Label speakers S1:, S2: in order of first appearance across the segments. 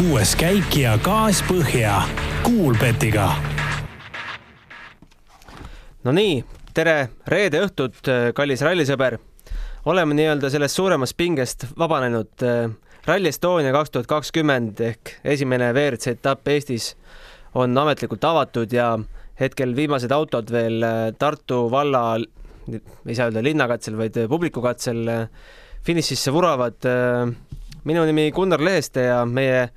S1: kuues käik ja gaas põhja Kuulbetiga.
S2: Nonii, tere reede õhtut, kallis rallisõber. oleme nii-öelda sellest suuremast pingest vabanenud. Rally Estonia kaks tuhat kakskümmend ehk esimene WRC etapp Eestis on ametlikult avatud ja hetkel viimased autod veel Tartu valla, ei saa öelda linnakatsel, vaid publikukatsel finišisse vuravad. Minu nimi Gunnar Leheste ja meie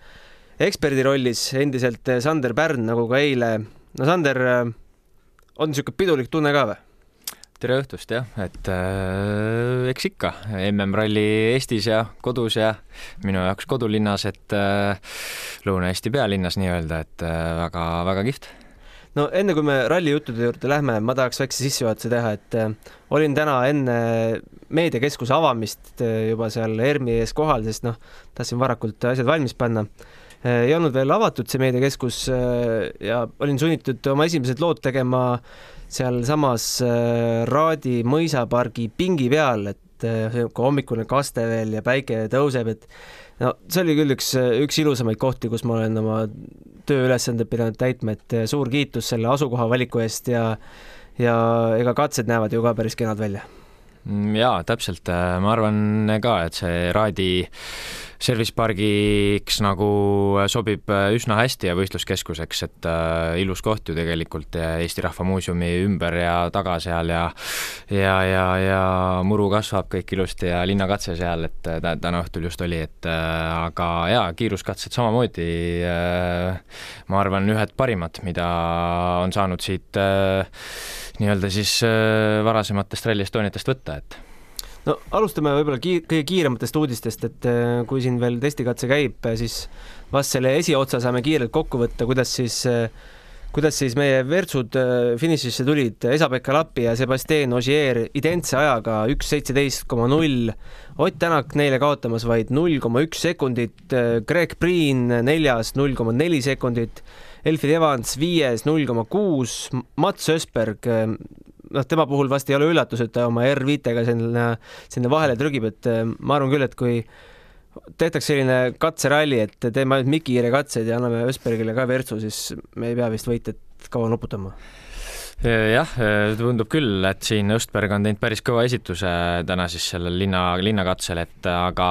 S2: eksperdi rollis endiselt Sander Pärn, nagu ka eile. no Sander, on niisugune pidulik tunne ka või?
S3: tere õhtust jah, et äh, eks ikka MM-ralli Eestis ja kodus ja minu jaoks kodulinnas, et äh, Lõuna-Eesti pealinnas nii-öelda, et väga-väga äh, kihvt.
S2: No enne kui me ralli juttude juurde lähme, ma tahaks väikse sissejuhatuse teha, et äh, olin täna enne meediakeskuse avamist äh, juba seal ERMi ees kohal, sest noh, tahtsin varakult asjad valmis panna. Äh, ei olnud veel avatud see meediakeskus äh, ja olin sunnitud oma esimesed lood tegema sealsamas äh, Raadi mõisapargi pingi peal, et äh, kui hommikune kaste veel ja päike tõuseb, et no see oli küll üks, üks ilusamaid kohti, kus ma olen oma tööülesanded pidanud täitma, et äh, suur kiitus selle asukoha valiku eest ja ja ega katsed näevad ju ka päris kenad välja.
S3: Mm, jaa, täpselt, ma arvan ka, et see Raadi Service pargiks nagu sobib üsna hästi ja võistluskeskuseks, et äh, ilus koht ju tegelikult Eesti Rahva Muuseumi ümber ja taga seal ja ja, ja, ja muru kasvab kõik ilusti ja linnakatse seal, et täna õhtul just oli, et äh, aga jaa, kiiruskatsed samamoodi äh, ma arvan, ühed parimad, mida on saanud siit äh, nii-öelda siis äh, varasematest Rally Estoniatest võtta, et
S2: no alustame võib-olla kiir-, kõige kiirematest uudistest, et äh, kui siin veel testikatse käib, siis vast selle esiotsa saame kiirelt kokku võtta, kuidas siis äh, kuidas siis meie Virtsud äh, finišisse tulid, Esa-Pekka Lappi ja Sebastian Ogier identse ajaga üks seitseteist koma null. Ott Tänak neile kaotamas vaid null koma üks sekundit, Greg Priin neljas null koma neli sekundit, Elfin Evans viies null koma kuus, Mats Ösberg noh, tema puhul vast ei ole üllatus, et ta oma R5-ga sinna, sinna vahele trügib, et äh, ma arvan küll, et kui tehtaks selline katseralli, et teeme ainult Miki Kiire katseid ja anname Ösbergile ka Virtsu, siis me ei pea vist võitjat kaua nuputama
S3: jah, tundub küll, et siin Õstberg on teinud päris kõva esituse täna siis sellel linna, linnakatsel, et aga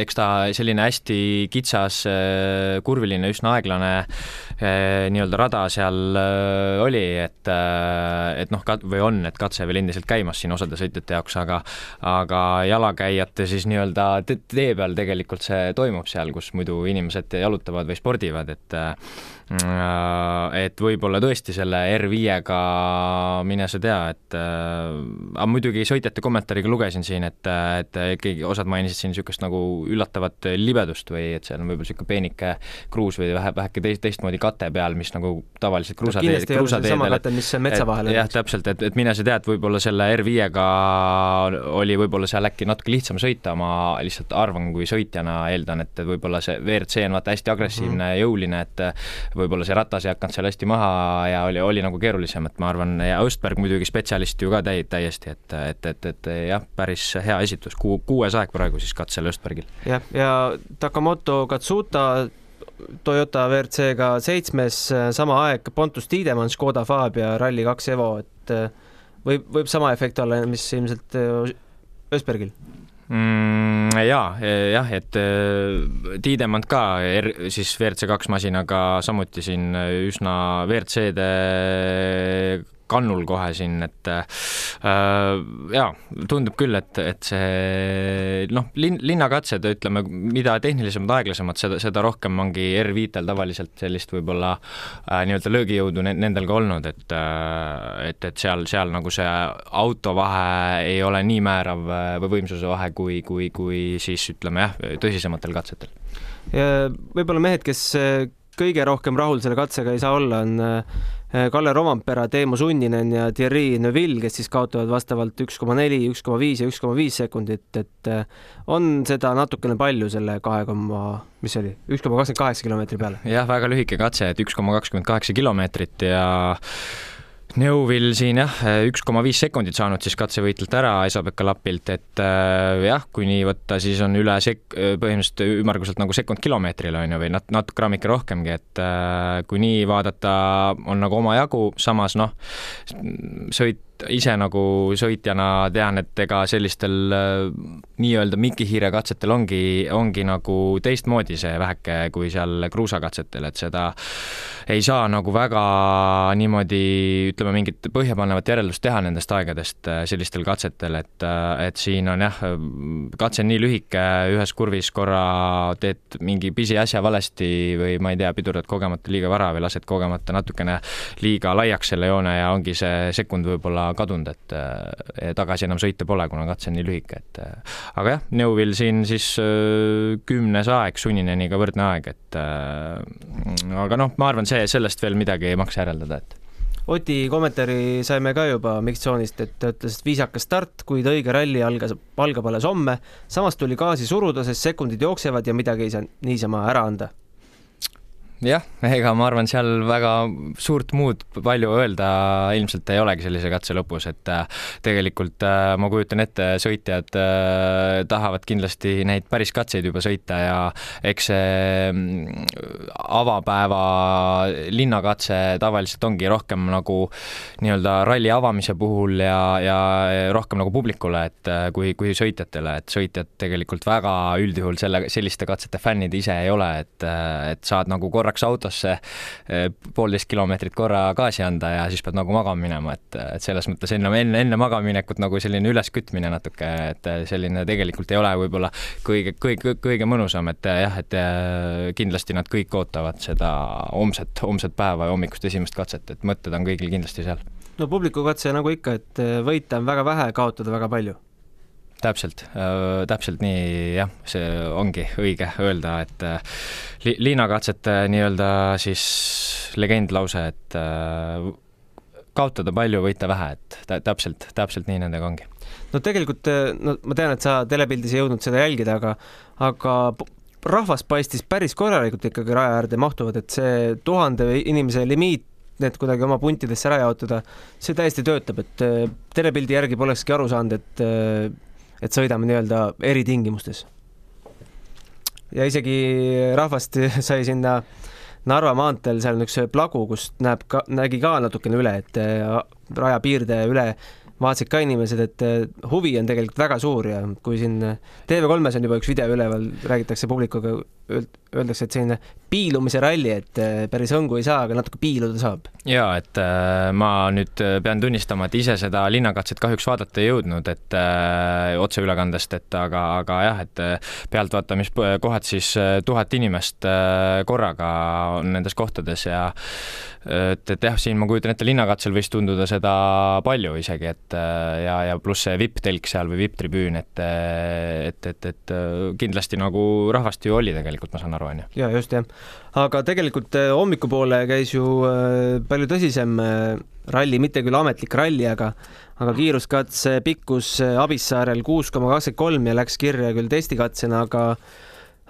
S3: eks ta selline hästi kitsas, kurviline, üsna aeglane nii-öelda rada seal oli, et, et noh, või on, et katse veel endiselt käimas siin osade sõitjate jaoks, aga aga jalakäijate siis nii-öelda tee peal tegelikult see toimub seal, kus muidu inimesed jalutavad või spordivad, et Äh, et võib-olla tõesti selle R5-ga, mine sa tea, et äh, aga muidugi sõitjate kommentaariga lugesin siin, et, et keegi, osad mainisid siin niisugust nagu üllatavat libedust või et seal on võib-olla niisugune peenike kruus või vähe, väheke teist, teistmoodi kate peal, mis nagu tavaliselt kruusateed,
S2: kruusateedel mis on metsa vahel.
S3: jah, täpselt, et, et mine sa tea, et võib-olla selle R5-ga oli võib-olla seal äkki natuke lihtsam sõita, ma lihtsalt arvan, kui sõitjana eeldan, et võib-olla see WRC on vaata hästi agressiivne mm, -hmm. jõuline, et võib-olla see ratas ei hakanud seal hästi maha ja oli, oli nagu keerulisem, et ma arvan, ja Õstberg muidugi spetsialist ju ka täi-, täiesti, et, et, et, et jah, päris hea esitus, kuu, kuues aeg praegu siis katsel Õstbergil.
S2: jah, ja Takamoto Katsuta Toyota WRC-ga seitsmes, sama aeg Pontus Tiidemann, Škoda Fabia Rally2 Evo, et võib, võib sama efekt olla, mis ilmselt Ösbergil
S3: mm,? jaa, jah, et äh, Tiidemand ka er, siis WRC kaks masinaga samuti siin üsna WRC-de kannul kohe siin, et äh, jaa, tundub küll, et, et see noh, linn, linnakatsed, ütleme, mida tehnilisemad, aeglasemad, seda, seda rohkem ongi R5-tel tavaliselt sellist võib-olla äh, nii-öelda löögijõudu ne, nendel ka olnud, et äh, et, et seal, seal nagu see auto vahe ei ole nii määrav äh, või võimsuse vahe, kui, kui, kui siis ütleme jah, tõsisematel katsetel.
S2: võib-olla mehed, kes äh, kõige rohkem rahul selle katsega ei saa olla, on Äh, Kalle Rompera, Teemu Sunninen ja Thierry Neuville, kes siis kaotavad vastavalt üks koma neli, üks koma viis ja üks koma viis sekundit, et äh, on seda natukene palju selle kahe koma, mis see oli, üks koma kakskümmend kaheksa kilomeetri peale?
S3: jah, väga lühike katse, et üks koma kakskümmend kaheksa kilomeetrit ja Neuvill siin jah, üks koma viis sekundit saanud siis katsevõitjalt ära Esa-Pekka Lapilt, et äh, jah, kui nii võtta, siis on üle sek-, põhimõtteliselt ümmarguselt nagu sekund kilomeetrile on ju, või nat-, natuke grammike rohkemgi, et äh, kui nii vaadata, on nagu omajagu, samas noh, sõit ise nagu sõitjana tean, et ega sellistel äh, nii-öelda mikihiire katsetel ongi, ongi nagu teistmoodi see väheke kui seal kruusakatsetel, et seda ei saa nagu väga niimoodi ütleme, mingit põhjapanevat järeldust teha nendest aegadest äh, sellistel katsetel, et, äh, et siin on jah, katse on nii lühike, ühes kurvis korra teed mingi pisiasja valesti või ma ei tea, pidurdad kogemata liiga vara või lased kogemata natukene liiga laiaks selle joone ja ongi see sekund võib-olla kadunud, et äh, tagasi enam sõita pole, kuna katse on nii lühike, et äh, aga jah, Neuvill siin siis äh, kümnes aeg, Sunnineniga võrdne aeg, et aga noh, ma arvan, see, sellest veel midagi ei maksa järeldada, et
S2: Oti kommentaari saime ka juba Miktsoonist, et ta ütles, et viisakas start, kuid õige ralli algas, algab alles homme. samas tuli gaasi suruda, sest sekundid jooksevad ja midagi ei saa niisama ära anda
S3: jah, ega ma arvan, seal väga suurt muud palju öelda ilmselt ei olegi sellise katse lõpus, et äh, tegelikult äh, ma kujutan ette, sõitjad äh, tahavad kindlasti neid päris katseid juba sõita ja eks see mm, avapäeva linnakatse tavaliselt ongi rohkem nagu nii-öelda ralli avamise puhul ja, ja rohkem nagu publikule, et kui, kui sõitjatele, et sõitjad tegelikult väga üldjuhul selle, selliste katsete fännid ise ei ole, et, et saad nagu korraks korraks autosse eh, poolteist kilomeetrit korra gaasi anda ja siis pead nagu magama minema, et, et selles mõttes enne, enne, enne magaminekut nagu selline üleskütmine natuke, et selline tegelikult ei ole võib-olla kõige, kõige, kõige mõnusam, et jah, et kindlasti nad kõik ootavad seda homset, homset päeva ja hommikust esimest katset, et mõtted on kõigil kindlasti seal.
S2: no publiku katse nagu ikka, et võita on väga vähe, kaotada väga palju
S3: täpselt äh,, täpselt nii jah, see ongi õige öelda, et äh, li, liinakatsete nii-öelda siis legendlause, et äh, kaotada palju, võita vähe, et täpselt, täpselt nii nendega ongi.
S2: no tegelikult, äh, no ma tean, et sa telepildis ei jõudnud seda jälgida, aga, aga rahvas paistis päris korralikult ikkagi raja äärde mahtuvad, et see tuhande inimese limiit need kuidagi oma puntidesse ära jaotada, see täiesti töötab, et äh, telepildi järgi polekski aru saanud, et äh, et sõidame nii-öelda eritingimustes. ja isegi rahvast sai sinna Narva maanteel, seal on üks plagu, kust näeb ka, nägi ka natukene üle, et äh, raja piirde üle vaatasid ka inimesed, et äh, huvi on tegelikult väga suur ja kui siin TV3-s on juba üks video üleval, räägitakse publikuga öeldakse, et selline piilumise ralli, et äh, päris hõngu ei saa, aga natuke piiluda saab.
S3: ja et äh, ma nüüd äh, pean tunnistama, et ise seda linnakatset kahjuks vaadata ei jõudnud, et otseülekandest, et aga, aga jah, et pealtvaatamiskohad siis tuhat inimest korraga on nendes kohtades ja et, et jah, siin ma kujutan ette, linnakatsel võis tunduda seda palju isegi, et ja, ja pluss see vipp-telk seal või vipp-tribüün, et, et, et, et kindlasti nagu rahvast ju oli tegelikult tegelikult, ma saan aru, on ju.
S2: ja just jah, aga tegelikult äh, hommikupoole käis ju äh, palju tõsisem äh, ralli, mitte küll ametlik ralli, aga aga kiiruskatse pikkus Abissaarel kuus koma kakskümmend kolm ja läks kirja küll testikatsena, aga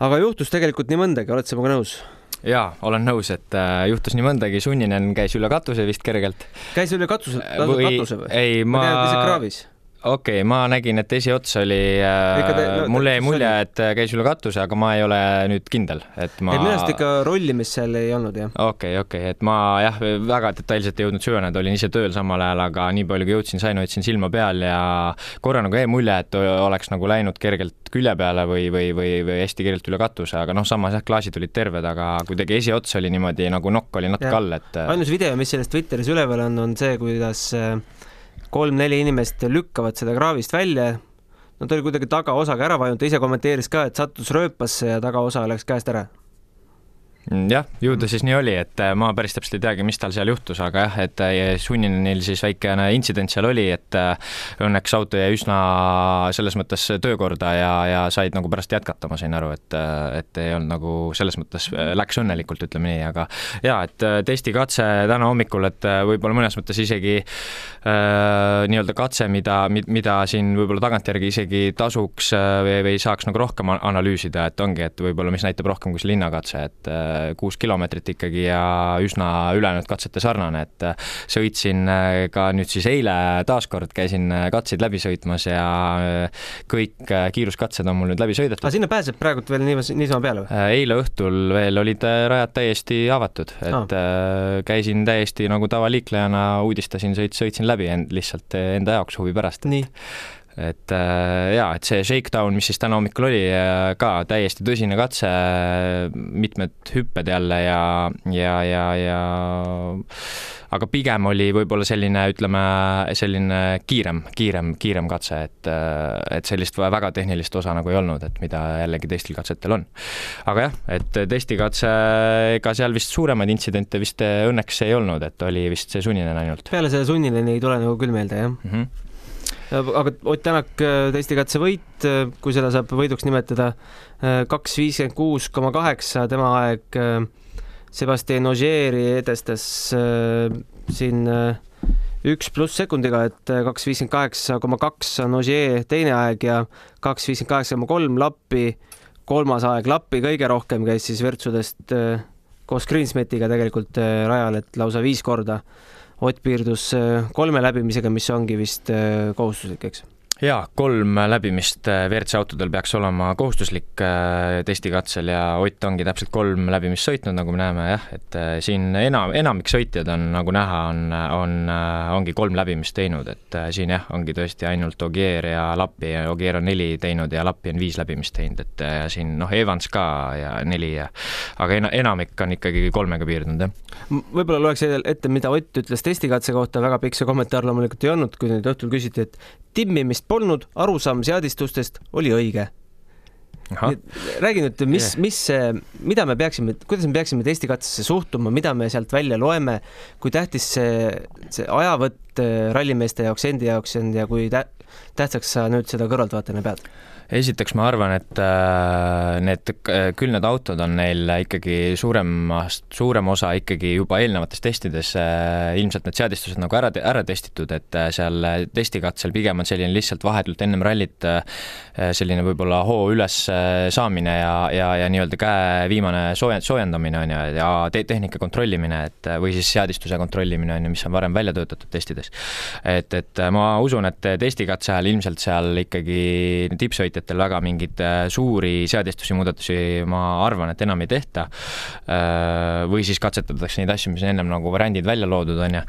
S2: aga juhtus tegelikult nii mõndagi, oled sa minuga nõus?
S3: jaa, olen nõus, et äh, juhtus nii mõndagi, Sunninen käis üle katuse vist kergelt.
S2: käis üle katuse, katuse või?
S3: ei, ma, ma okei okay,, ma nägin, et esiots oli äh,, no, mulle jäi mulje, et äh, käis üle katuse, aga ma ei ole nüüd kindel, et ma.
S2: minu arust ikka rollimist seal ei olnud jah.
S3: okei okay,, okei okay., et ma jah, väga detailselt ei jõudnud süveneda, olin ise tööl samal ajal, aga nii palju kui jõudsin, sain, hoidsin silma peal ja korra nagu jäi mulje, et oleks nagu läinud kergelt külje peale või, või, või, või hästi kergelt üle katuse, aga noh, samas jah, klaasid olid terved, aga kuidagi esiots oli niimoodi nagu nokk oli natuke all, et.
S2: ainus video, mis sellest Twitteris üleval on, on see, kuidas äh, kolm-neli inimest lükkavad seda kraavist välja. no ta oli kuidagi tagaosaga ära vajunud, ta ise kommenteeris ka, et sattus rööpasse ja tagaosa läks käest ära
S3: jah, ju ta siis nii oli, et äh, ma päris täpselt ei teagi, mis tal seal juhtus, aga jah, et äh, Sunninenil siis väikene intsident seal oli, et äh, õnneks auto jäi üsna selles mõttes töökorda ja, ja said nagu pärast jätkata, ma sain aru, et, et ei olnud nagu selles mõttes, läks õnnelikult, ütleme nii, aga jaa, et testikatse täna hommikul, et võib-olla mõnes mõttes isegi äh, nii-öelda katse, mida, mida siin võib-olla tagantjärgi isegi tasuks või, või saaks nagu rohkem analüüsida, et ongi, et võib-olla mis näitab rohkem kui see linnakatse, et kuus kilomeetrit ikkagi ja üsna ülejäänud katsete sarnane, et sõitsin ka nüüd siis eile taaskord käisin katseid läbi sõitmas ja kõik kiiruskatsed on mul nüüd läbi sõidetud.
S2: aga sinna pääseb praegult veel niisama peale või?
S3: eile õhtul veel olid rajad täiesti avatud, et ah. käisin täiesti nagu tavaliiklejana, uudistasin, sõit, sõitsin läbi end lihtsalt enda jaoks huvi pärast.
S2: nii
S3: et äh, jaa, et see shakedown, mis siis täna hommikul oli, äh, ka täiesti tõsine katse, mitmed hüpped jälle ja, ja, ja, ja aga pigem oli võib-olla selline, ütleme, selline kiirem, kiirem, kiirem katse, et, äh, et sellist väga tehnilist osa nagu ei olnud, et mida jällegi teistel katsetel on. aga jah, et testikatse, ega seal vist suuremaid intsidente vist õnneks ei olnud, et oli vist see sunnine ainult.
S2: peale selle sunnini ei tule nagu küll meelde, jah mm? -hmm aga Ott Tänak äh, testikatse võit, äh, kui seda saab võiduks nimetada, äh, kaks viiskümmend kuus koma kaheksa, tema aeg Sebastian Ogieri edestas siin üks pluss sekundiga, et kaks viiskümmend kaheksa koma kaks on Ogier teine aeg ja kaks viiskümmend kaheksa koma kolm Lappi, kolmas aeg Lappi kõige rohkem käis siis Virtsudest koos Greensmetiga tegelikult rajal, et lausa viis korda Ott piirdus äh, kolme läbimisega, mis ongi vist äh, kohustuslik, eks?
S3: Jaa, kolm läbimist äh, WRC autodel peaks olema kohustuslik testikatsel ja Ott ongi täpselt kolm läbimist sõitnud, nagu me näeme jah, et siin enam, enamik sõitjad on, nagu näha, on, on, ongi kolm läbimist teinud, et siin jah, ongi tõesti ainult Ogier ja Lappi ja Ogier on neli teinud ja Lappi on viis läbimist teinud, et siin noh, Evans ka ja neli ja aga ena, enamik on ikkagi kolmega piirdunud, jah.
S2: võib-olla loeks ette, mida Ott ütles testikatse kohta, väga pikk see kommentaar loomulikult ei olnud, kui nüüd õhtul küsiti, et timmimist polnud, arusaam seadistustest oli õige. räägi nüüd, mis yeah., mis, mida me peaksime, kuidas me peaksime testikatsesse suhtuma, mida me sealt välja loeme, kui tähtis see, see ajavõtt äh, rallimeeste jaoks, endi jaoks on ja kui tä tähtsaks sa nüüd seda kõrvaltvaatajana pead?
S3: Esiteks ma arvan, et äh, need, küll need autod on neil ikkagi suuremast, suurem osa ikkagi juba eelnevates testides äh, ilmselt need seadistused nagu ära, ära testitud, et äh, seal testikatsel pigem on selline lihtsalt vahetult ennem rallit selline võib-olla hoo üles saamine ja, ja, ja nii-öelda käe viimane soojend-, soojendamine on ju, ja te tehnika kontrollimine, et või siis seadistuse kontrollimine on ju, mis on varem välja töötatud testides. et, et ma usun, et testikatse ajal ilmselt seal ikkagi tippsõitjad ettevõtjatel väga mingeid äh, suuri seadistusi, muudatusi, ma arvan, et enam ei tehta. Äh, või siis katsetatakse neid asju, mis on ennem nagu variandid välja loodud, on ju.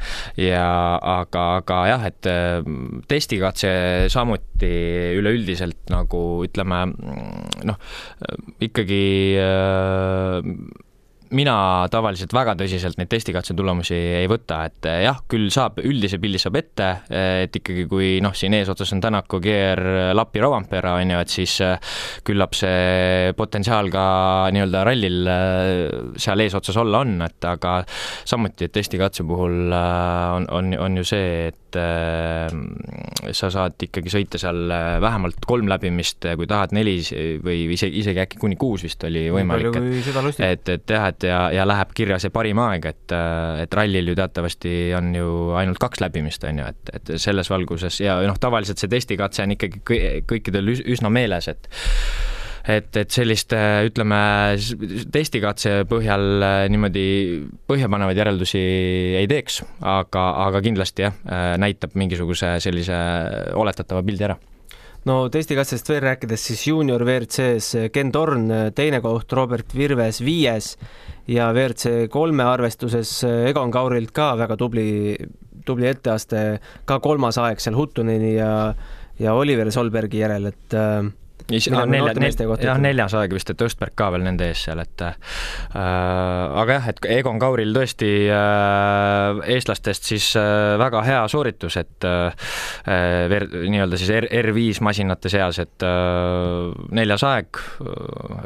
S3: ja aga, aga jah, et äh, testikatse samuti üleüldiselt nagu ütleme noh, ikkagi mina tavaliselt väga tõsiselt neid testikatse tulemusi ei võta, et eh, jah, küll saab, üldise pildi saab ette, eh, et ikkagi kui noh, siin eesotsas on Tänaku, Geer, Lapi, Rovanpera on ju, et siis eh, küllap see potentsiaal ka nii-öelda rallil seal eesotsas olla on, et aga samuti, et testikatse puhul on, on, on ju see, et sa saad ikkagi sõita seal vähemalt kolm läbimist, kui tahad neli või isegi, isegi äkki kuni kuus vist oli võimalik, et, et jah, et et ja, ja läheb kirja see parim aeg, et, et rallil ju teatavasti on ju ainult kaks läbimist, on ju, et, et selles valguses ja noh, tavaliselt see testikatse on ikkagi kõikidel üsna meeles, et et, et sellist ütleme, testikatse põhjal niimoodi põhjapanevaid järeldusi ei teeks, aga, aga kindlasti jah, näitab mingisuguse sellise oletatava pildi ära
S2: no testikatsest veel rääkides, siis juunior WRC-s Ken Torn teine koht, Robert Virves viies. Ja WRC kolme arvestuses Egon Kaurilt ka väga tubli, tubli etteaste, ka kolmas aeg seal Huttuneni ja, ja Oliver Solbergi järel, et äh,
S3: nelja, nelja, jah, neljas aeg vist, et Östberg ka veel nende ees seal, et äh, aga jah, et Egon Kauril tõesti äh, eestlastest siis äh, väga hea sooritus, et äh, nii-öelda siis R, R5 masinate seas, et äh, neljas aeg,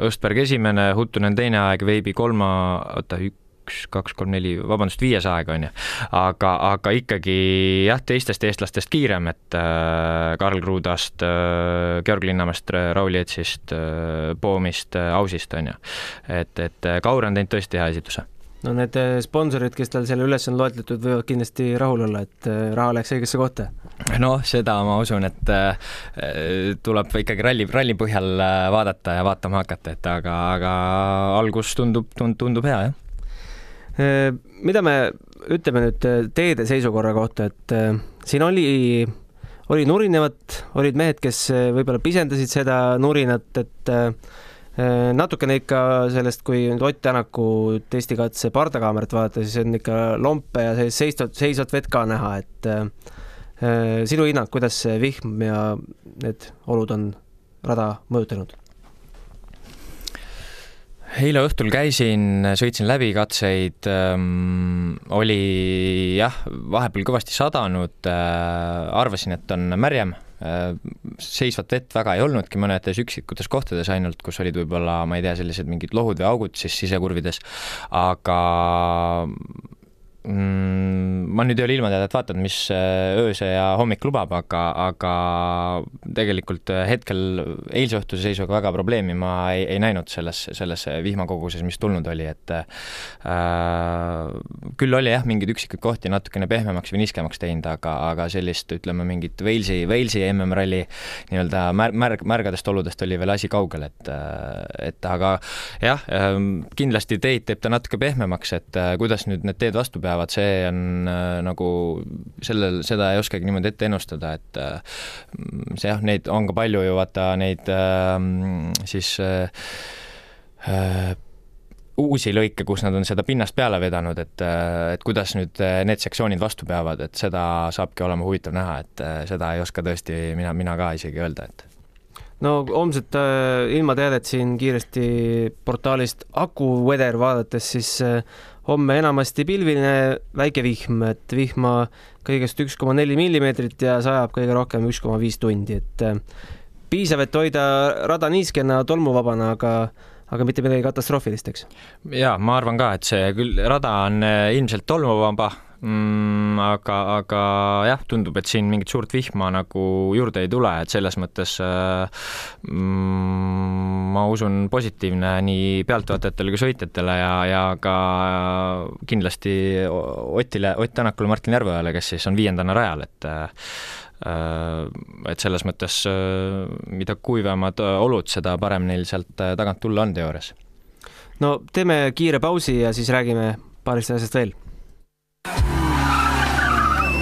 S3: Östberg esimene, Huttunen teine aeg, Veibi kolma, oota, üks, kaks, kolm, neli, vabandust, viies aeg on ju. aga, aga ikkagi jah, teistest eestlastest kiirem, et äh, Karl Kruudast äh,, Georg Linnamäest, Raul Jetsist äh,, Poomist äh,, Ausist on ju. et, et äh, Kaur on teinud tõesti hea esituse
S2: no need äh, sponsorid, kes tal selle üles on loetletud, võivad kindlasti rahul olla, et äh, raha läks õigesse kohta.
S3: noh, seda ma usun, et tuleb ikkagi ralli, ralli põhjal vaadata ja vaatama hakata, et aga, aga algus tundub, tundub hea, jah.
S2: Mida me ütleme nüüd teede seisukorra kohta, et siin oli, oli nurinevat, olid mehed, kes võib-olla pisendasid seda nurinat, et Äh, natukene ikka sellest, kui nüüd Ott Tänaku testikatse pardakaamerat vaadata, siis on ikka lompe ja sellist seisvat, seisvat vett ka näha, et äh, sinu hinnang, kuidas see vihm ja need olud on rada mõjutanud?
S3: Eile õhtul käisin, sõitsin läbi katseid ähm,, oli jah, vahepeal kõvasti sadanud äh,, arvasin, et on märjem Äh, seisvat vett väga ei olnudki, mõnedes üksikutes kohtades ainult, kus olid võib-olla, ma ei tea, sellised mingid lohud või augud siis sisekurvides, aga mm, ma nüüd ei ole ilmateadet vaadanud, mis äh, öösel ja hommik lubab, aga, aga tegelikult äh, hetkel eilse õhtuse seisuga väga probleemi ma ei, ei näinud selles, selles vihmakoguses, mis tulnud oli, et äh, küll oli jah, mingeid üksikuid kohti natukene pehmemaks või niiskemaks teinud, aga, aga sellist, ütleme, mingit Walesi, Walesi MM-ralli nii-öelda märg, märg, märgadest oludest oli veel asi kaugel, et et aga jah, ähm, kindlasti teid teeb ta natuke pehmemaks, et kuidas nüüd need teed vastu peavad, peavad, see on äh, nagu sellel, seda ei oskagi niimoodi ette ennustada, et äh, see jah, neid on ka palju ju vaata neid äh, siis uusi lõike, kus nad on seda pinnast peale vedanud, et, et kuidas nüüd need sektsioonid vastu peavad, et seda saabki olema huvitav näha, et seda ei oska tõesti mina, mina ka isegi öelda, et.
S2: No homset ilmateadet siin kiiresti portaalist Aku Weather vaadates, siis homme enamasti pilviline väike vihm, et vihma kõigest üks koma neli millimeetrit ja sajab kõige rohkem üks koma viis tundi, et äh, piisav, et hoida rada niiskena, tolmuvabana, aga aga mitte midagi katastroofilist, eks?
S3: jaa, ma arvan ka, et see küll, rada on äh, ilmselt tolmuvaba mm,, aga, aga jah, tundub, et siin mingit suurt vihma nagu juurde ei tule, et selles mõttes äh, mm, ma usun, positiivne nii pealtvaatajatele kui sõitjatele ja, ja ka kindlasti Otile, Ott Tänakule, Martin Järveojale, kes siis on viiendana rajal, et äh, et selles mõttes, äh, mida kuivemad olud, seda parem neil sealt tagant tulla on teoorias.
S2: no teeme kiire pausi ja siis räägime paarist asjast veel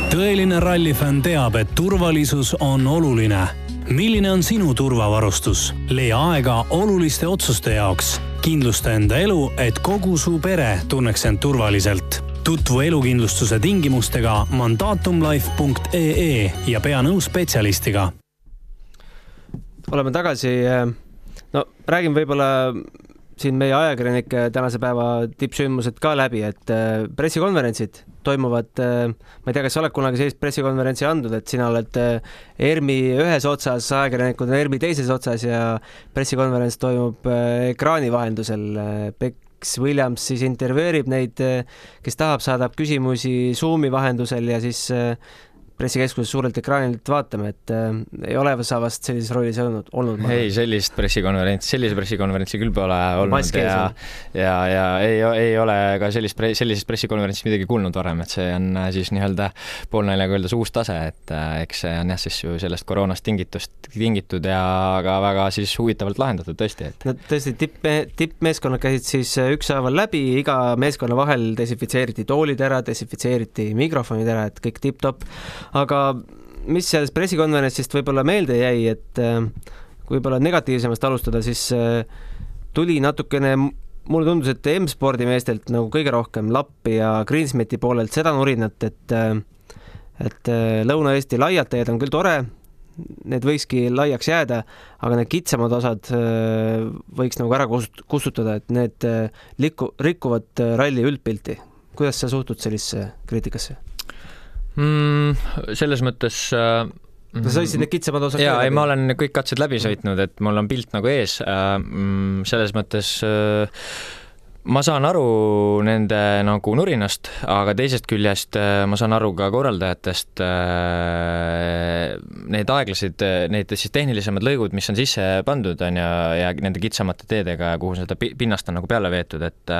S1: tõeline rallifänn teab, et turvalisus on oluline. milline on sinu turvavarustus? leia aega oluliste otsuste jaoks. kindlusta enda elu, et kogu su pere tunneks end turvaliselt. tutvu elukindlustuse tingimustega mandaatumlife.ee ja pea nõu spetsialistiga.
S2: oleme tagasi. no räägime võib-olla siin meie ajakirjanike tänase päeva tippsündmused ka läbi, et äh, pressikonverentsid toimuvad, äh, ma ei tea, kas sa oled kunagi sellist pressikonverentsi andnud, et sina oled äh, ERMi ühes otsas, ajakirjanikud on ERMi teises otsas ja pressikonverents toimub ekraani vahendusel. Bex Williams siis intervjueerib neid, kes tahab, saadab küsimusi Zoomi vahendusel ja siis pressikeskuses suurelt ekraanilt vaatame, et äh, ei ole sa vast sellises rollis olnud, olnud?
S3: ei, sellist pressikonverentsi, sellise pressikonverentsi küll pole olnud Mask ja, ja, ja ei, ei ole ka sellist, sellisest pressikonverentsist midagi kuulnud varem, et see on äh, siis nii-öelda poolnaljaga öeldes uus tase, et äh, eks see on jah, siis ju sellest koroonast tingitust, tingitud ja ka väga siis huvitavalt lahendatud tõesti, et.
S2: no tõesti, tipp, tippmeeskonnad käisid siis äh, ükshaaval läbi, iga meeskonna vahel desinfitseeriti toolid ära, desinfitseeriti mikrofonid ära, et kõik tipp-topp aga mis sellest pressikonverentsist võib-olla meelde jäi, et äh, kui võib-olla negatiivsemast alustada, siis äh, tuli natukene mulle tundus, et M-spordi meestelt nagu kõige rohkem Lappi ja Greensmiti poolelt seda nurinat, et äh, et Lõuna-Eesti laiad teed on küll tore, need võikski laiaks jääda, aga need kitsamad osad võiks nagu ära kustutada, et need liku-, rikuvad ralli üldpilti. kuidas sa suhtud sellisesse kriitikasse?
S3: Mm,? selles mõttes äh,
S2: sa sõitsid need kitsamad osad
S3: jaa, ei ma olen kõik katsed läbi sõitnud, et mul on pilt nagu ees äh,. Mm, selles mõttes äh, ma saan aru nende nagu nurinast, aga teisest küljest äh, ma saan aru ka korraldajatest, äh, need aeglased, need siis tehnilisemad lõigud, mis on sisse pandud, on ju, ja nende kitsamate teedega, kuhu seda pinnast on nagu peale veetud, et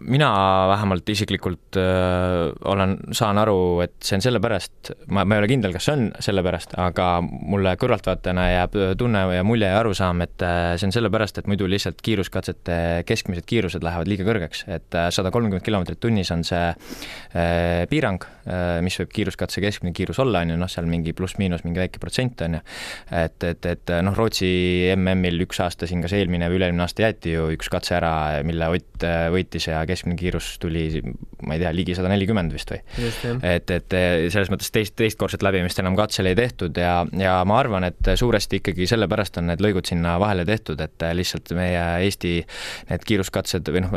S3: mina vähemalt isiklikult öö, olen, saan aru, et see on sellepärast, ma, ma ei ole kindel, kas see on sellepärast, aga mulle kõrvaltvaatajana jääb tunne ja mulje ja arusaam, et see on sellepärast, et muidu lihtsalt kiiruskatsete keskmised kiirused lähevad liiga kõrgeks, et sada kolmkümmend kilomeetrit tunnis on see äh, piirang äh,, mis võib kiiruskatse keskmine kiirus olla, on ju, noh, seal mingi pluss-miinus mingi väike protsent, on ju, et, et, et noh, Rootsi MM-il üks aasta siin, kas eelmine või üle-eelmine aasta jäeti ju üks katse ära, mille Ott või võitis ja keskmine kiirus tuli, ma ei tea, ligi sada nelikümmend vist või? et, et selles mõttes teist, teistkordset läbimist enam katsel ei tehtud ja, ja ma arvan, et suuresti ikkagi sellepärast on need lõigud sinna vahele tehtud, et lihtsalt meie Eesti need kiiruskatsed või noh,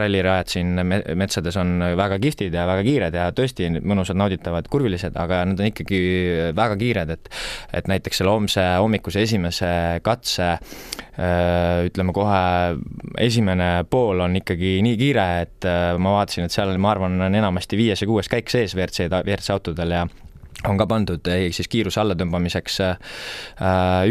S3: rallirajad siin metsades on väga kihvtid ja väga kiired ja tõesti mõnusad, nauditavad, kurvilised, aga nad on ikkagi väga kiired, et et näiteks selle homse hommikuse esimese katse ütleme kohe esimene pool on ikkagi nii kiire, et äh, ma vaatasin, et seal, ma arvan, on enamasti viies ja kuues käik sees WRC, WRC autodel ja on ka pandud eh, siis kiiruse allatõmbamiseks äh,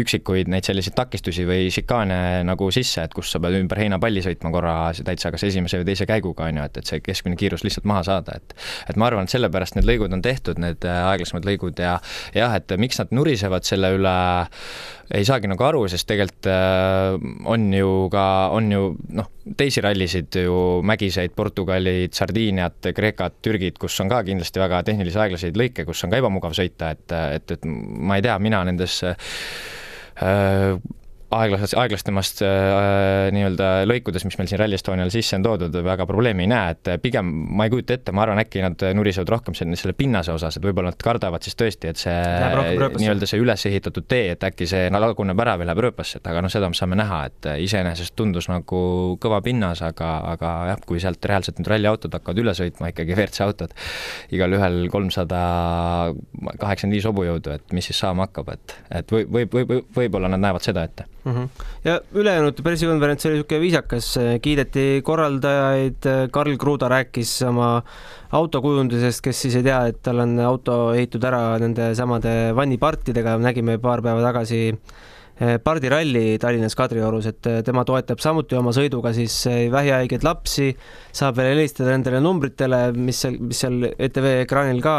S3: üksikuid neid selliseid takistusi või šikaane nagu sisse, et kus sa pead ümber heinapalli sõitma korra täitsa kas esimese või teise käiguga, on ju, et, et see keskmine kiirus lihtsalt maha saada, et et ma arvan, et sellepärast need lõigud on tehtud, need äh, aeglasemad lõigud ja jah, et miks nad nurisevad selle üle, ei saagi nagu aru, sest tegelikult äh, on ju ka, on ju noh, teisi rallisid ju, mägiseid, Portugalid, Sardiiniat, Kreekat, Türgit, kus on ka kindlasti väga tehnilisi aeglaseid lõike, kus on ka ebamugav sõita, et, et, et ma ei tea, mina nendes äh, aeglasest, aeglastemast äh, nii-öelda lõikudes, mis meil siin Rally Estonial sisse on toodud, väga probleemi ei näe, et pigem ma ei kujuta ette, ma arvan, äkki nad nurisevad rohkem selle, selle pinnase osas, et võib-olla nad kardavad siis tõesti, et see nii-öelda see üles ehitatud tee, et äkki see laguneb ära või läheb rööpasse, et aga noh, seda me saame näha, et iseenesest tundus nagu kõva pinnas, aga, aga jah, kui sealt reaalselt need ralliautod hakkavad üle sõitma, ikkagi WRC autod, igalühel kolmsada kaheksakümmend viis hobujõudu, et mis siis saama hakkab, et, et või, või, või, või võib-olla nad näevad seda ette
S2: mm. -hmm. ja ülejäänud pressikonverents oli niisugune viisakas, kiideti korraldajaid, Karl Kruda rääkis oma autokujundusest, kes siis ei tea, et tal on auto ehitatud ära nende samade vannipartidega, nägime paar päeva tagasi eh, pardiralli Tallinnas Kadriorus, et eh, tema toetab samuti oma sõiduga siis eh, vähihaigeid lapsi, saab veel helistada nendele numbritele, mis seal, mis seal ETV ekraanil ka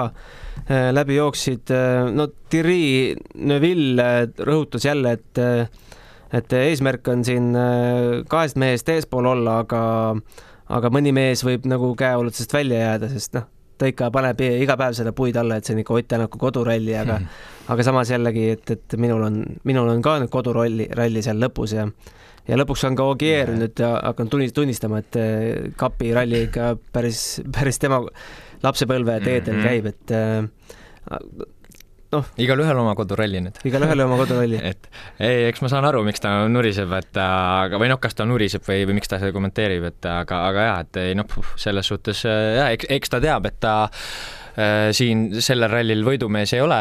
S2: läbi jooksid. no Thierry Neuville rõhutas jälle, et et eesmärk on siin äh, kahest mehest eespool olla, aga, aga mõni mees võib nagu käeulatusest välja jääda, sest noh, ta ikka paneb iga päev seda puid alla, et see on ikka Ott Tänaku koduralli, aga mm, -hmm. aga samas jällegi, et, et minul on, minul on ka nüüd koduralli, ralli seal lõpus ja ja lõpuks on ka Ogier nüüd hakanud tunnistama, et äh, kapi ralli ikka päris, päris tema lapsepõlve teedel mm -hmm. käib, et äh,
S3: noh. igalühel oma koduralli nüüd.
S2: igalühel oma koduralli
S3: et ei, eks ma saan aru, miks ta nuriseb, et aga, või noh, kas ta nuriseb või, või miks ta seda kommenteerib, et aga, aga jaa, et ei noh, selles suhtes jaa, eks, eks ta teab, et ta siin sellel rallil võidumees ei ole,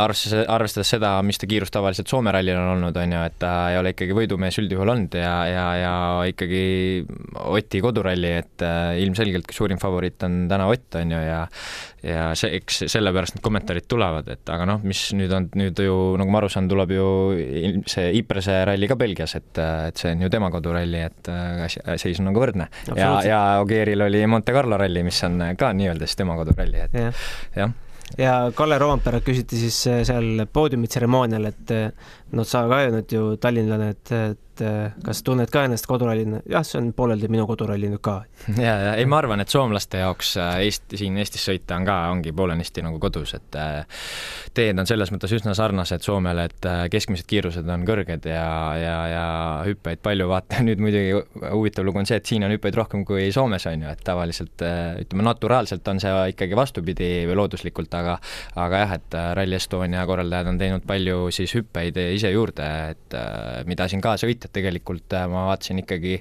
S3: arvestades, arvestades seda, mis ta kiirus tavaliselt Soome rallil on olnud, on ju, et ta ei ole ikkagi võidumees üldjuhul olnud ja, ja, ja ikkagi Oti koduralli, et äh, ilmselgelt suurim favoriit on täna Ott, on ju, ja ja see, eks sellepärast need kommentaarid tulevad, et aga noh, mis nüüd on, nüüd ju nagu ma aru saan, tuleb ju see Iprese ralli ka Belgias, et, et see on ju tema koduralli, et äh, seis on nagu võrdne. ja, ja Ogieril oli Monte Carlo ralli, mis on ka nii-öelda siis tema koduralli, et jah.
S2: Ja ja Kalle Roompere küsiti siis äh, seal poodiumitseremoonial, et äh, no sa ka ju nüüd ju tallinlane, et, et äh, kas tunned ka ennast kodurallina? jah, see on pooleldi minu koduralli nüüd ka.
S3: ja, ja ei, ma arvan, et soomlaste jaoks Eesti, siin Eestis sõita on ka, ongi poolenisti nagu kodus, et teed on selles mõttes üsna sarnased Soomele, et keskmised kiirused on kõrged ja, ja, ja hüppeid palju, vaata nüüd muidugi huvitav lugu on see, et siin on hüppeid rohkem kui Soomes, on ju, et tavaliselt ütleme, naturaalselt on see ikkagi vastupidi või looduslikult, aga aga jah, et Rally Estonia korraldajad on teinud palju siis hüppeid ise juurde, et mida siin ka sõitjad tegelikult ma vaatasin ikkagi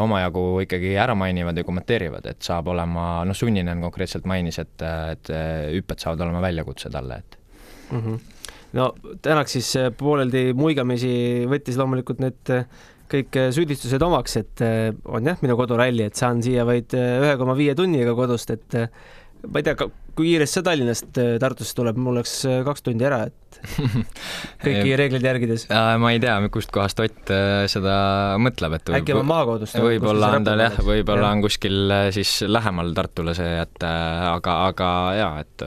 S3: omajagu ikkagi ära mainivad ja kommenteerivad, et saab olema, noh, Sunninen konkreetselt mainis, et, et hüpped saavad olema väljakutse talle, et
S2: mm. -hmm no tänaks siis pooleldi muigamisi võttis loomulikult need kõik süüdistused omaks, et on jah, minu koduralli, et saan siia vaid ühe koma viie tunniga kodust, et ma ei tea, kui kiiresti see Tallinnast Tartusse tuleb, mul oleks kaks tundi ära, et kõiki reegleid järgides.
S3: ma ei tea, kustkohast Ott äh, seda mõtleb, et
S2: äkki oma maakodust.
S3: võib-olla on tal jah, võib-olla on kuskil äh, siis lähemal Tartule see, et äh, aga, aga jaa, et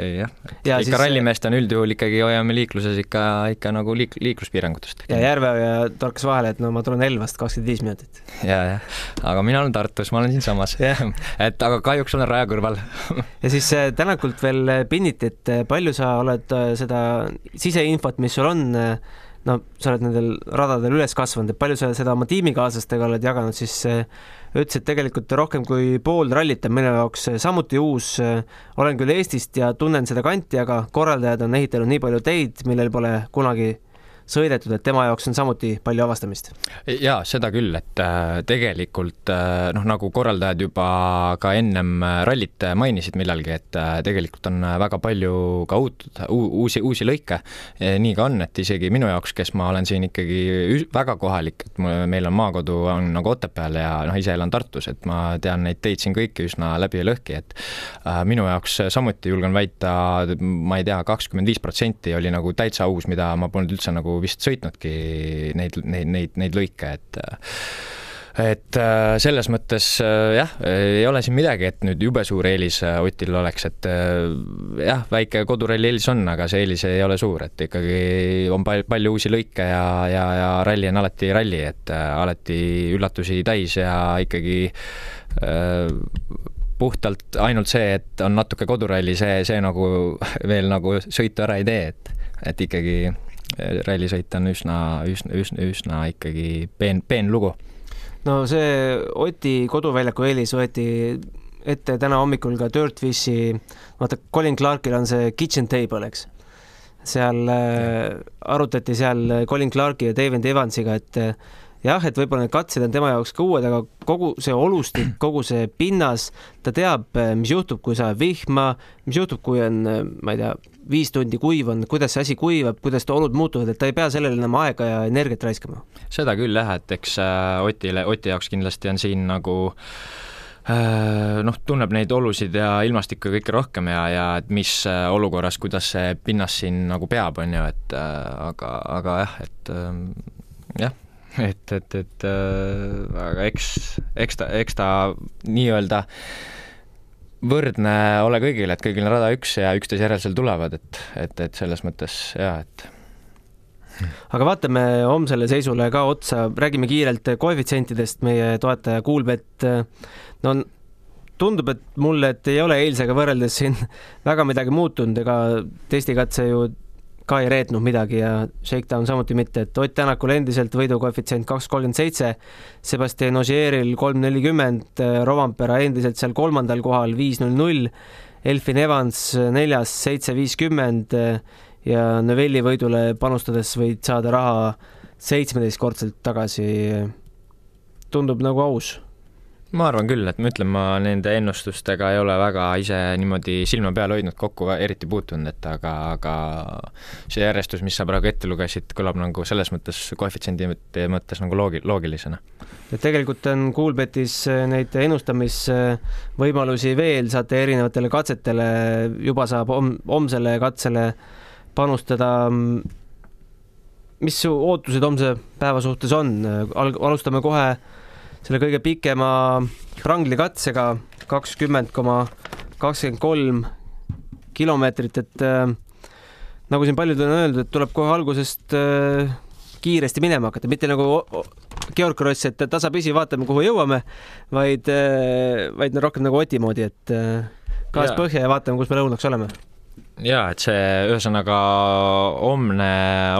S3: ei jah ja, ikka rallimeest on üldjuhul ikkagi hoiame liikluses ikka, ikka nagu liik-, liikluspiirangutest.
S2: ja Järveoja torkas vahele, et no ma tulen Elvast kakskümmend viis minutit.
S3: ja, jah, aga mina olen Tartus, ma olen siinsamas et aga kahjuks olen raja kõrval
S2: ja siis Tänakult veel pinniti, et palju sa oled seda siseinfot, mis sul on, no sa oled nendel radadel üles kasvanud, et palju sa seda oma tiimikaaslastega oled jaganud, siis ütles, et tegelikult rohkem kui pool rallit on minu jaoks samuti uus. olen küll Eestist ja tunnen seda kanti, aga korraldajad on ehitanud nii palju teid, millel pole kunagi sõidetud, et tema jaoks on samuti palju avastamist?
S3: jaa, seda küll, et äh, tegelikult äh, noh, nagu korraldajad juba ka ennem äh, rallit mainisid millalgi, et tegelikult on väga palju ka uut, uusi, uusi lõike. nii ka on, et isegi minu jaoks, kes ma olen siin ikkagi väga kohalik, et meil on maakodu on nagu Otepääl ja noh, ise elan Tartus, et ma tean neid teid siin kõiki üsna läbi ja lõhki, et minu jaoks samuti julgen väita, ma ei tea, kakskümmend viis protsenti oli nagu täitsa uus, mida ma polnud üldse nagu vist sõitnudki neid, neid, neid, neid lõike, et et äh, selles mõttes äh, jah, ei ole siin midagi, et nüüd jube suur eelis äh, Otil oleks, et jah, väike koduralli eelis on, aga see eelis ei ole suur, et ikkagi on palju, palju uusi lõike ja, ja, ja ralli on alati ralli, et alati üllatusi täis ja ikkagi äh, puhtalt ainult see, et on natuke koduralli, see, see nagu veel nagu sõitu ära ei tee, et, et ikkagi rallisõit on üsna, üsna, üsna, üsna ikkagi peen, peen lugu.
S2: no see Oti koduväljaku eelis võeti ette täna hommikul ka Dirtfishi, vaata Colin Clarkil on see kitchen table, eks. seal äh, arutati seal Colin Clarki ja David Evansiga, et äh, jah, et võib-olla need katsed on tema jaoks ka uued, aga kogu see olustik, kogu see pinnas, ta teab, mis juhtub, kui sajab vihma, mis juhtub, kui on, ma ei tea, viis tundi kuiv on, kuidas see asi kuivab, kuidas olud muutuvad, et ta ei pea sellele enam aega ja energiat raiskama.
S3: seda küll jah, et eks äh, Otile, Oti jaoks kindlasti on siin nagu äh, noh, tunneb neid olusid ja ilmastikku kõike rohkem ja, ja et mis äh, olukorras, kuidas see pinnas siin nagu peab, on ju, et aga, aga jah, et jah et, et, et äh, aga eks, eks ta, eks ta nii-öelda võrdne ole kõigile, et kõigil on rada üks ja üksteise järel seal tulevad, et, et, et selles mõttes jaa, et
S2: aga vaatame homsele seisule ka otsa, räägime kiirelt koefitsientidest, meie toetaja Kuulbett, no tundub, et mulle, et ei ole eilsega võrreldes siin väga midagi muutunud, ega testikatse ju ka ei reetnud midagi ja Shakedown samuti mitte, et Ott Tänakul endiselt võidukoefitsient kaks kolmkümmend seitse, Sebastian Ogieril kolm nelikümmend, Rovampera endiselt seal kolmandal kohal viis null null, Elfin Evans neljas seitse viiskümmend ja Novelli võidule panustades võid saada raha seitsmeteistkordselt tagasi. tundub nagu aus
S3: ma arvan küll, et ma ütlen, ma nende ennustustega ei ole väga ise niimoodi silma peal hoidnud, kokku eriti puutunud, et aga, aga see järjestus, mis sa praegu ette lugesid, kõlab nagu selles mõttes koefitsiendi mõttes nagu loogi-, loogilisena.
S2: et tegelikult on Coolbetis neid ennustamisvõimalusi veel, saate erinevatele katsetele, juba saab hom-, homsele katsele panustada mis su ootused homse päeva suhtes on, alg-, alustame kohe selle kõige pikema ranglikatsega kakskümmend koma kakskümmend kolm kilomeetrit, et äh, nagu siin paljud on öeldud, et tuleb kohe algusest äh, kiiresti minema hakata, mitte nagu Georg Kross, et tasapisi vaatame, kuhu jõuame, vaid äh,, vaid rohkem nagu Oti moodi, et äh, gaas põhja ja vaatame, kus me lõunaks oleme
S3: jaa, et see ühesõnaga homne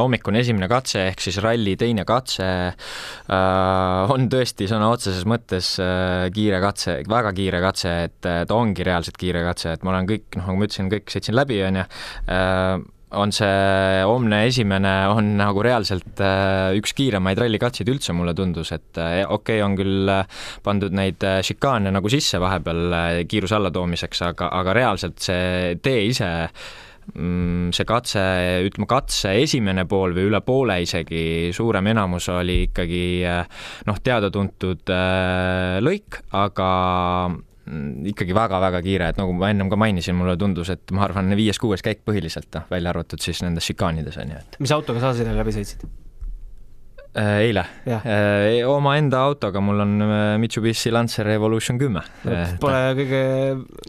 S3: hommikune esimene katse ehk siis ralli teine katse äh, on tõesti sõna otseses mõttes äh, kiire katse, väga kiire katse, et ta ongi reaalselt kiire katse, et ma olen kõik, noh, nagu ma ütlesin, kõik sõitsin läbi, on ju äh,, on see homne esimene, on nagu reaalselt äh, üks kiiremaid rallikatseid üldse, mulle tundus, et äh, okei okay,, on küll äh, pandud neid šikaane nagu sisse vahepeal kiiruse allatoomiseks, aga, aga reaalselt see tee ise mm, see katse, ütleme katse esimene pool või üle poole isegi, suurem enamus oli ikkagi noh, teada-tuntud lõik, aga ikkagi väga-väga kiire, et nagu ma ennem ka mainisin, mulle tundus, et ma arvan, viies-kuues käik põhiliselt, noh, välja arvatud siis nendes šikaanides, on ju, et
S2: mis autoga sa sinna läbi sõitsid?
S3: Äh, eile. Äh, omaenda autoga, mul on äh, Mitsubishi Lancer Evolution kümme.
S2: Pole kõige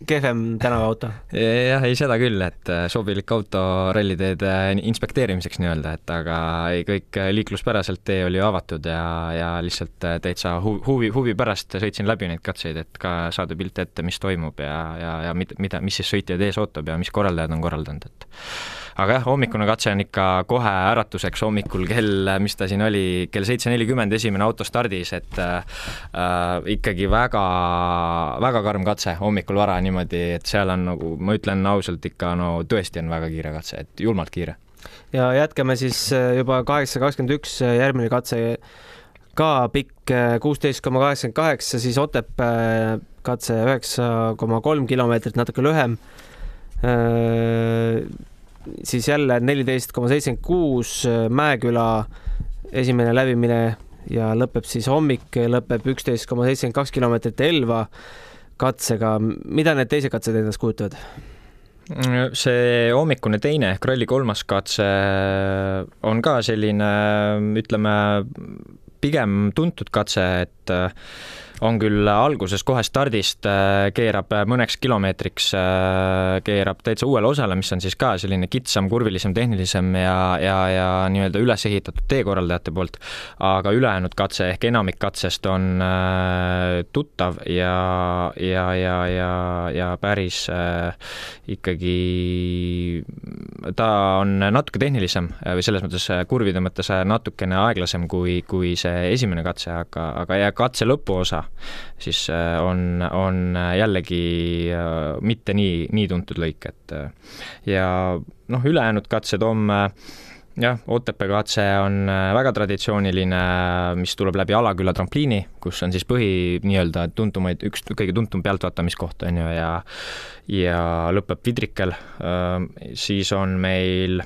S2: kehvem tänavaauto.
S3: jah, ei seda küll, et sobilik auto ralliteede inspekteerimiseks nii-öelda, et aga ei, kõik liikluspäraselt tee oli avatud ja, ja lihtsalt täitsa huvi, huvi pärast sõitsin läbi neid katseid, et ka saada pilt ette, mis toimub ja, ja, ja mida, mida, mis siis sõitjaid ees ootab ja mis korraldajad on korraldanud, et aga jah, hommikune katse on ikka kohe äratuseks hommikul kell, mis ta siin oli, kell seitse nelikümmend esimene auto stardis, et äh, ikkagi väga, väga karm katse hommikul vara niimoodi, et seal on nagu, ma ütlen ausalt ikka, no tõesti on väga kiire katse, et julmalt kiire.
S2: ja jätkame siis äh, juba kaheksa kakskümmend üks, äh, järgmine katse ka pikk, äh, kuusteist koma kaheksakümmend kaheksa, siis Otepää katse üheksa koma kolm kilomeetrit, natuke lühem siis jälle neliteist koma seitsekümmend kuus Mäeküla esimene läbimine ja lõpeb siis hommik, lõpeb üksteist koma seitsekümmend kaks kilomeetrit Elva katsega. mida need teised katsed endast kujutavad?
S3: see hommikune teine ehk ralli kolmas katse on ka selline, ütleme, pigem tuntud katse, et on küll alguses kohe stardist, äh, keerab mõneks kilomeetriks, äh, keerab täitsa uuele osale, mis on siis ka selline kitsam, kurvilisem, tehnilisem ja, ja, ja nii-öelda üles ehitatud teekorraldajate poolt. aga ülejäänud katse ehk enamik katsest on äh, tuttav ja, ja, ja, ja, ja päris ikkagi, ta on natuke tehnilisem või selles mõttes kurvide mõttes natukene aeglasem kui, kui see esimene katse, aga, aga ja katse lõpuosa siis äh, on, on jällegi äh, mitte nii, nii tuntud lõik, et äh, ja noh, ülejäänud katsed homme jah, Otepää katse on väga traditsiooniline, mis tuleb läbi Alaküla trampliini, kus on siis põhi nii-öelda tuntumaid, üks kõige tuntum pealtvaatamiskoht, on ju, ja ja lõpeb Vidrikel, siis on meil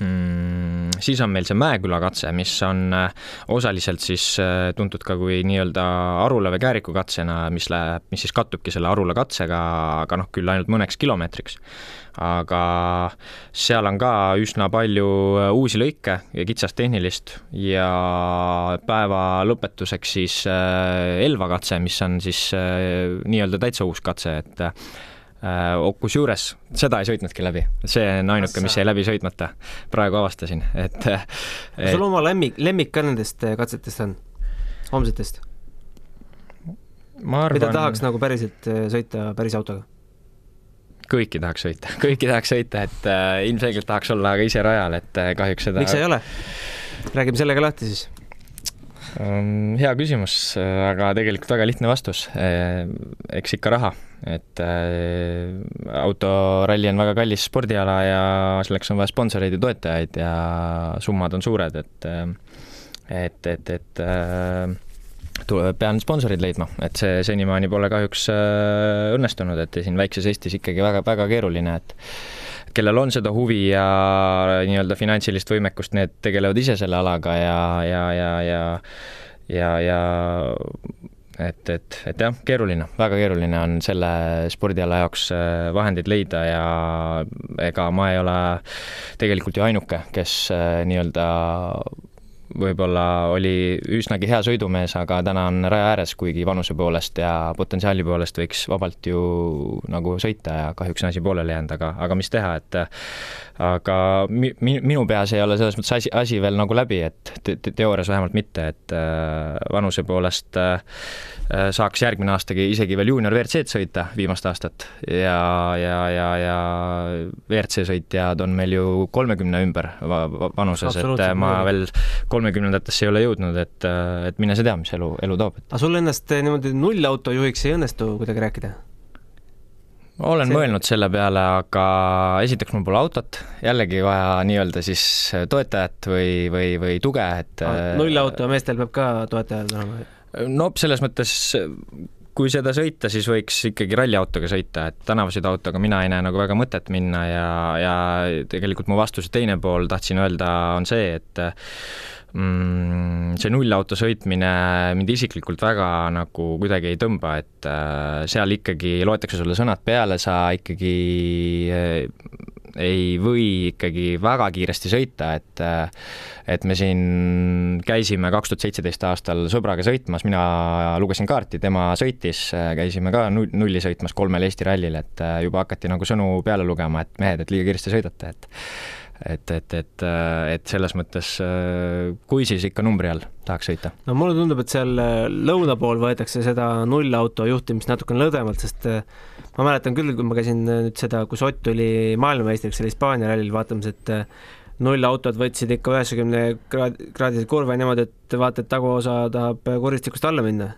S3: mm, siis on meil see Mäeküla katse, mis on äh, osaliselt siis äh, tuntud ka kui nii-öelda Arula või Kääriku katsena, mis läheb, mis siis kattubki selle Arula katsega, aga noh, küll ainult mõneks kilomeetriks. aga seal on ka üsna palju äh, uusi lõike ja kitsast tehnilist ja päeva lõpetuseks siis Elva katse, mis on siis nii-öelda täitsa uus katse, et kusjuures seda ei sõitnudki läbi, see on ainuke, mis jäi läbi sõitmata. praegu avastasin, et, et....
S2: kas sul oma lemmik, lemmik ka nendest äh, katsetest on, homsetest?
S3: Arvan...
S2: mida tahaks nagu päriselt äh, sõita päris autoga?
S3: kõiki tahaks sõita, kõiki tahaks sõita, et äh, ilmselgelt tahaks olla ka ise rajal, et äh, kahjuks seda.
S2: miks ei ole? räägime selle ka lahti siis.
S3: Hea küsimus, aga tegelikult väga lihtne vastus. eks ikka raha et äh, autoralli on väga kallis spordiala ja selleks on vaja sponsoreid ja toetajaid ja summad on suured, et äh, et, et, et äh, tuleb, pean sponsorid leidma, et see senimaani pole kahjuks õnnestunud, et siin väikses Eestis ikkagi väga, väga keeruline, et kellel on seda huvi ja nii-öelda finantsilist võimekust, need tegelevad ise selle alaga ja, ja, ja, ja ja, ja et, et, et jah, keeruline, väga keeruline on selle spordiala jaoks äh, vahendeid leida ja ega ma ei ole tegelikult ju ainuke, kes äh, nii-öelda võib-olla oli üsnagi hea sõidumees, aga täna on raja ääres, kuigi vanuse poolest ja potentsiaali poolest võiks vabalt ju nagu sõita ja kahjuks on asi pooleli jäänud, aga, aga mis teha, et aga mi-, minu peas ei ole selles mõttes asi, asi veel nagu läbi, et te, te, teoorias vähemalt mitte, et äh, vanuse poolest äh, Äh, saaks järgmine aastagi isegi veel juunior WRC-d sõita viimast aastat ja, ja, ja, ja WRC sõitjad on meil ju kolmekümne ümber vanuses, et ma veel kolmekümnendatesse ei ole jõudnud, et, äh, et mine sa tea, mis elu, elu toob.
S2: aga sul ennast niimoodi nullautojuhiks ei õnnestu kuidagi rääkida?
S3: olen see... mõelnud selle peale, aga esiteks mul pole autot, jällegi vaja nii-öelda siis toetajat või, või, või tuge, et
S2: nullauto meestel peab ka toetajad olema
S3: no selles mõttes kui seda sõita, siis võiks ikkagi ralliautoga sõita, et tänavasõiduautoga mina ei näe nagu väga mõtet minna ja, ja tegelikult mu vastuse teine pool tahtsin öelda, on see, et mm, see nullauto sõitmine mind isiklikult väga nagu kuidagi ei tõmba, et äh, seal ikkagi loetakse sulle sõnad peale, sa ikkagi äh, ei või ikkagi väga kiiresti sõita, et et me siin käisime kaks tuhat seitseteist aastal sõbraga sõitmas, mina lugesin kaarti, tema sõitis, käisime ka nulli sõitmas kolmel Eesti rallil, et juba hakati nagu sõnu peale lugema, et mehed, et liiga kiiresti sõidate, et et, et, et, et selles mõttes, kui siis ikka numbri all tahaks sõita?
S2: no mulle tundub, et seal lõuna pool võetakse seda nullauto juhtimist natukene lõdvemalt, sest ma mäletan küll, kui ma käisin nüüd seda, kus Ott tuli maailmameistriks seal Hispaania rallil vaatamas, et nullautod võtsid ikka üheksakümne kraadise kurve niimoodi, et vaata, et taguosa tahab kuristikust alla minna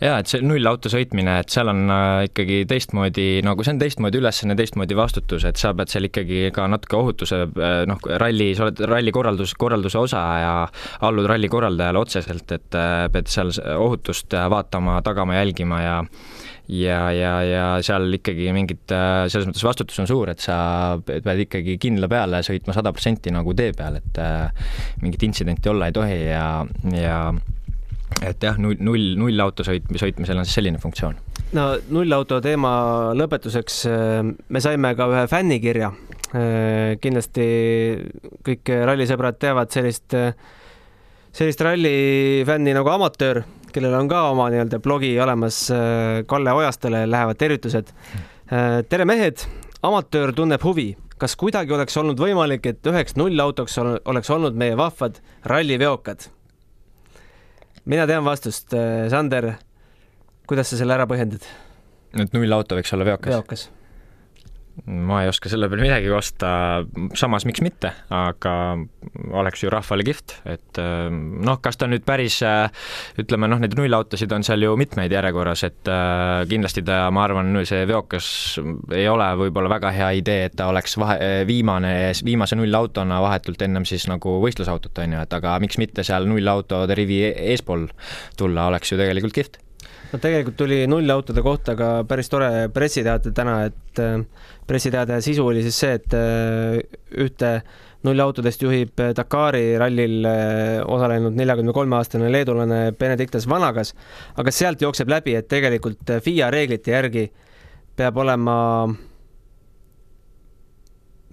S3: jaa, et see nullauto sõitmine, et seal on äh, ikkagi teistmoodi, nagu see on teistmoodi ülesanne, teistmoodi vastutus, et sa pead seal ikkagi ka natuke ohutuse, äh, noh, ralli, sa oled ralli korraldus, korralduse osa ja allud ralli korraldajale otseselt, et äh, pead seal ohutust vaatama, tagama, jälgima ja ja, ja, ja seal ikkagi mingit, selles mõttes vastutus on suur, et sa pead ikkagi kindla peale sõitma sada protsenti nagu tee peal, et mingit intsidenti olla ei tohi ja, ja et jah, null, null, nullauto sõit, sõitmisel on siis selline funktsioon.
S2: no nullauto teema lõpetuseks, äh, me saime ka ühe fännikirja. Äh, kindlasti kõik rallisõbrad teavad sellist, äh, sellist rallifänni nagu Amatöör, kellel on ka oma nii-öelda blogi olemas. Kalle Ojastele lähevad tervitused. tere, mehed, Amatöör tunneb huvi kas kuidagi oleks olnud võimalik, et üheks nullautoks oleks olnud meie vahvad ralliveokad? Mina tean vastust, äh, Sander, kuidas sa selle ära põhjendad?
S3: et nullauto võiks olla veokas?
S2: veokas
S3: ma ei oska selle peale midagi kosta, samas miks mitte, aga oleks ju rahvale kihvt, et ähm, noh, kas ta nüüd päris ütleme noh, neid nullautosid on seal ju mitmeid järjekorras, et äh, kindlasti ta, ma arvan, see veokas ei ole võib-olla väga hea idee, et ta oleks vahe, viimane, viimase nullautona vahetult ennem siis nagu võistlusautot, on ju, et aga miks mitte seal nullautode rivi eespool tulla, oleks ju tegelikult kihvt
S2: no tegelikult tuli nullautode kohta ka päris tore pressiteade täna, et äh, pressiteade sisu oli siis see, et äh, ühte nullautodest juhib Dakari rallil äh, osalenud neljakümne kolme aastane leedulane Benedictas Vanagas, aga sealt jookseb läbi, et tegelikult FIA reeglite järgi peab olema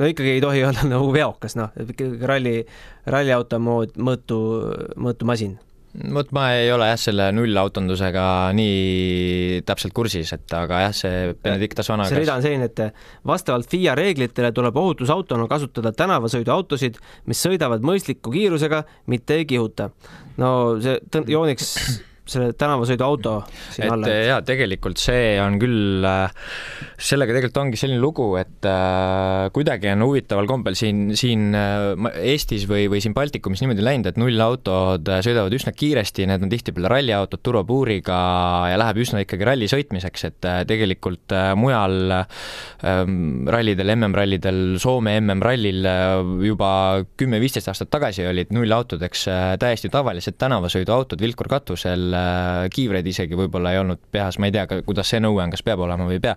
S2: no ikkagi ei tohi olla nagu veokas, noh, ralli, ralliauto mood, mõõtu, mõõtumasin
S3: vot ma ei ole jah, selle nullautondusega nii täpselt kursis, et aga jah, see Benedictas Vanagas
S2: see rida on selline, et vastavalt FIA reeglitele tuleb ohutusautona kasutada tänavasõiduautosid, mis sõidavad mõistliku kiirusega, mitte ei kihuta. no see jooniks selle tänavasõiduauto sinna alla.
S3: et jaa, tegelikult see on küll, äh, sellega tegelikult ongi selline lugu, et äh, kuidagi on huvitaval kombel siin, siin äh, Eestis või, või siin Baltikumis niimoodi läinud, et nullautod sõidavad üsna kiiresti, need on tihtipeale ralliautod turvapuuriga ja läheb üsna ikkagi ralli sõitmiseks, et tegelikult mujal ähm, rallidel, MM-rallidel, Soome MM-rallil juba kümme-viisteist aastat tagasi olid nullautodeks täiesti tavalised tänavasõiduautod vilkurkatusel, Äh, kiivreid isegi võib-olla ei olnud peas, ma ei tea, kuidas see nõue on, kas peab olema või ei pea.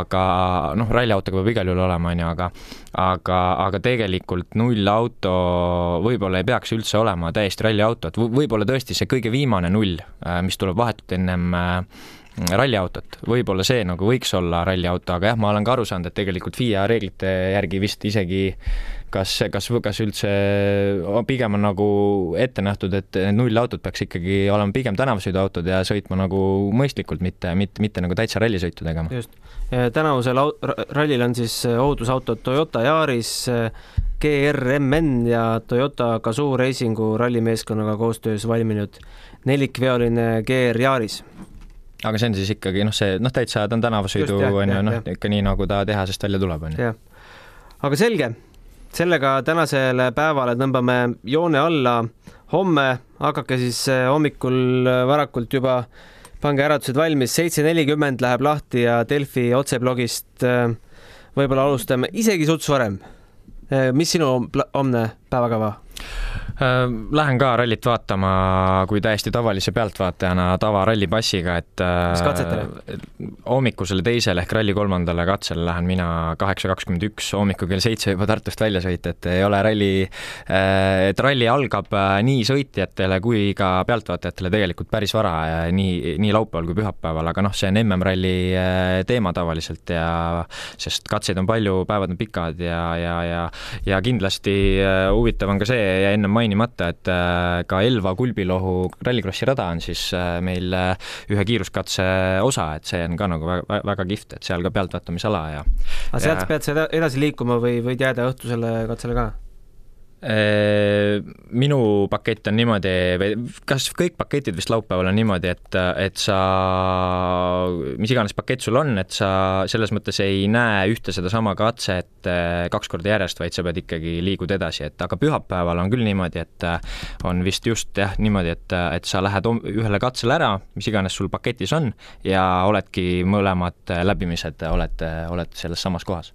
S3: Aga noh, ralliautoga peab igal juhul olema, on ju, aga aga, aga tegelikult nullauto võib-olla ei peaks üldse olema täiesti ralliauto, et võib-olla tõesti see kõige viimane null, äh, mis tuleb vahetult ennem äh, ralliautot, võib-olla see nagu võiks olla ralliauto, aga jah, ma olen ka aru saanud, et tegelikult FIA reeglite järgi vist isegi kas, kas, kas üldse pigem on nagu ette nähtud, et nullautod peaks ikkagi olema pigem tänavasõiduautod ja sõitma nagu mõistlikult, mitte, mitte, mitte nagu täitsa rallisõitu tegema.
S2: just, tänavusel rallil on siis ohutusautod Toyota Yaris, GRMN ja Toyota Gazoo Racingu rallimeeskonnaga koostöös valminud nelikveoline GR Yaris
S3: aga see on siis ikkagi noh, see noh, täitsa ta on tänavasõidu on ju noh, ikka nii nagu ta tehasest välja tuleb, on
S2: ju. aga selge, sellega tänasele päevale tõmbame joone alla. homme hakake siis hommikul varakult juba, pange äratused valmis, seitse nelikümmend läheb lahti ja Delfi otseblogist eh, võib-olla alustame isegi suts varem. mis sinu homne päevakava?
S3: Äh, lähen ka rallit vaatama kui täiesti tavalise pealtvaatajana tavarallipassiga, et
S2: mis katsetele?
S3: hommikusele teisele ehk ralli kolmandale katsele lähen mina kaheksa kakskümmend üks hommikul kell seitse juba Tartust välja sõita, et ei ole ralli, et ralli algab nii sõitjatele kui ka pealtvaatajatele tegelikult päris vara, nii, nii laupäeval kui pühapäeval, aga noh, see on MM-ralli teema tavaliselt ja sest katseid on palju, päevad on pikad ja, ja, ja ja kindlasti huvitav on ka see, jäi ennem maininud, mainimata, et äh, ka Elva Kulbilohu rallikrossi rada on siis äh, meil äh, ühe kiiruskatse osa, et see on ka nagu väga, väga kihvt, et seal ka pealtvaatamisala ja
S2: aga sealt ja... pead sa edasi liikuma või võid jääda õhtusele katsele ka?
S3: Äh, minu pakett on niimoodi, või kas kõik paketid vist laupäeval on niimoodi, et, et sa, mis iganes pakett sul on, et sa selles mõttes ei näe ühte sedasama katset äh, kaks korda järjest, vaid sa pead ikkagi, liigud edasi, et aga pühapäeval on küll niimoodi, et äh, on vist just jah, niimoodi, et, et sa lähed ühele katsele ära, mis iganes sul paketis on, ja oledki mõlemad läbimised, oled, oled selles samas kohas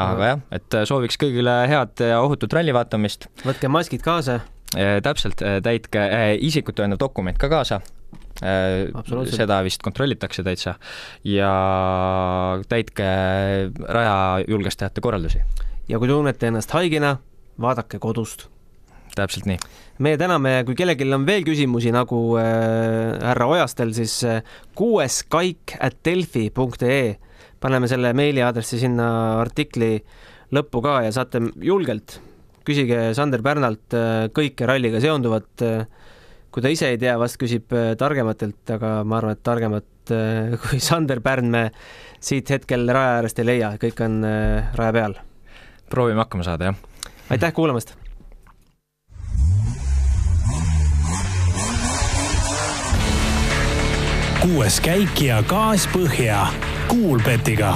S3: aga jah, et äh, sooviks kõigile head ja ohutut ralli vaatamist.
S2: võtke maskid kaasa.
S3: Äh, täpselt, äh, täitke isikut tõendav dokument ka kaasa. seda vist kontrollitakse täitsa ja täitke raja julgestajate korraldusi.
S2: ja kui tunnete ennast haigena, vaadake kodust
S3: täpselt nii.
S2: meie täname, kui kellelgi on veel küsimusi nagu äh, härra Ojastel, siis äh, kuues kaik at delfi punkt ee paneme selle meiliaadressi sinna artikli lõppu ka ja saate julgelt, küsige Sander Pärnalt äh, kõike ralliga seonduvat. kui ta ise ei tea, vast küsib äh, targematelt, aga ma arvan, et targemat äh, kui Sander Pärn me siit hetkel raja äärest ei leia, kõik on raja peal.
S3: proovime hakkama saada, jah.
S2: aitäh kuulamast
S1: kuues käik ja gaas põhja Kuulbetiga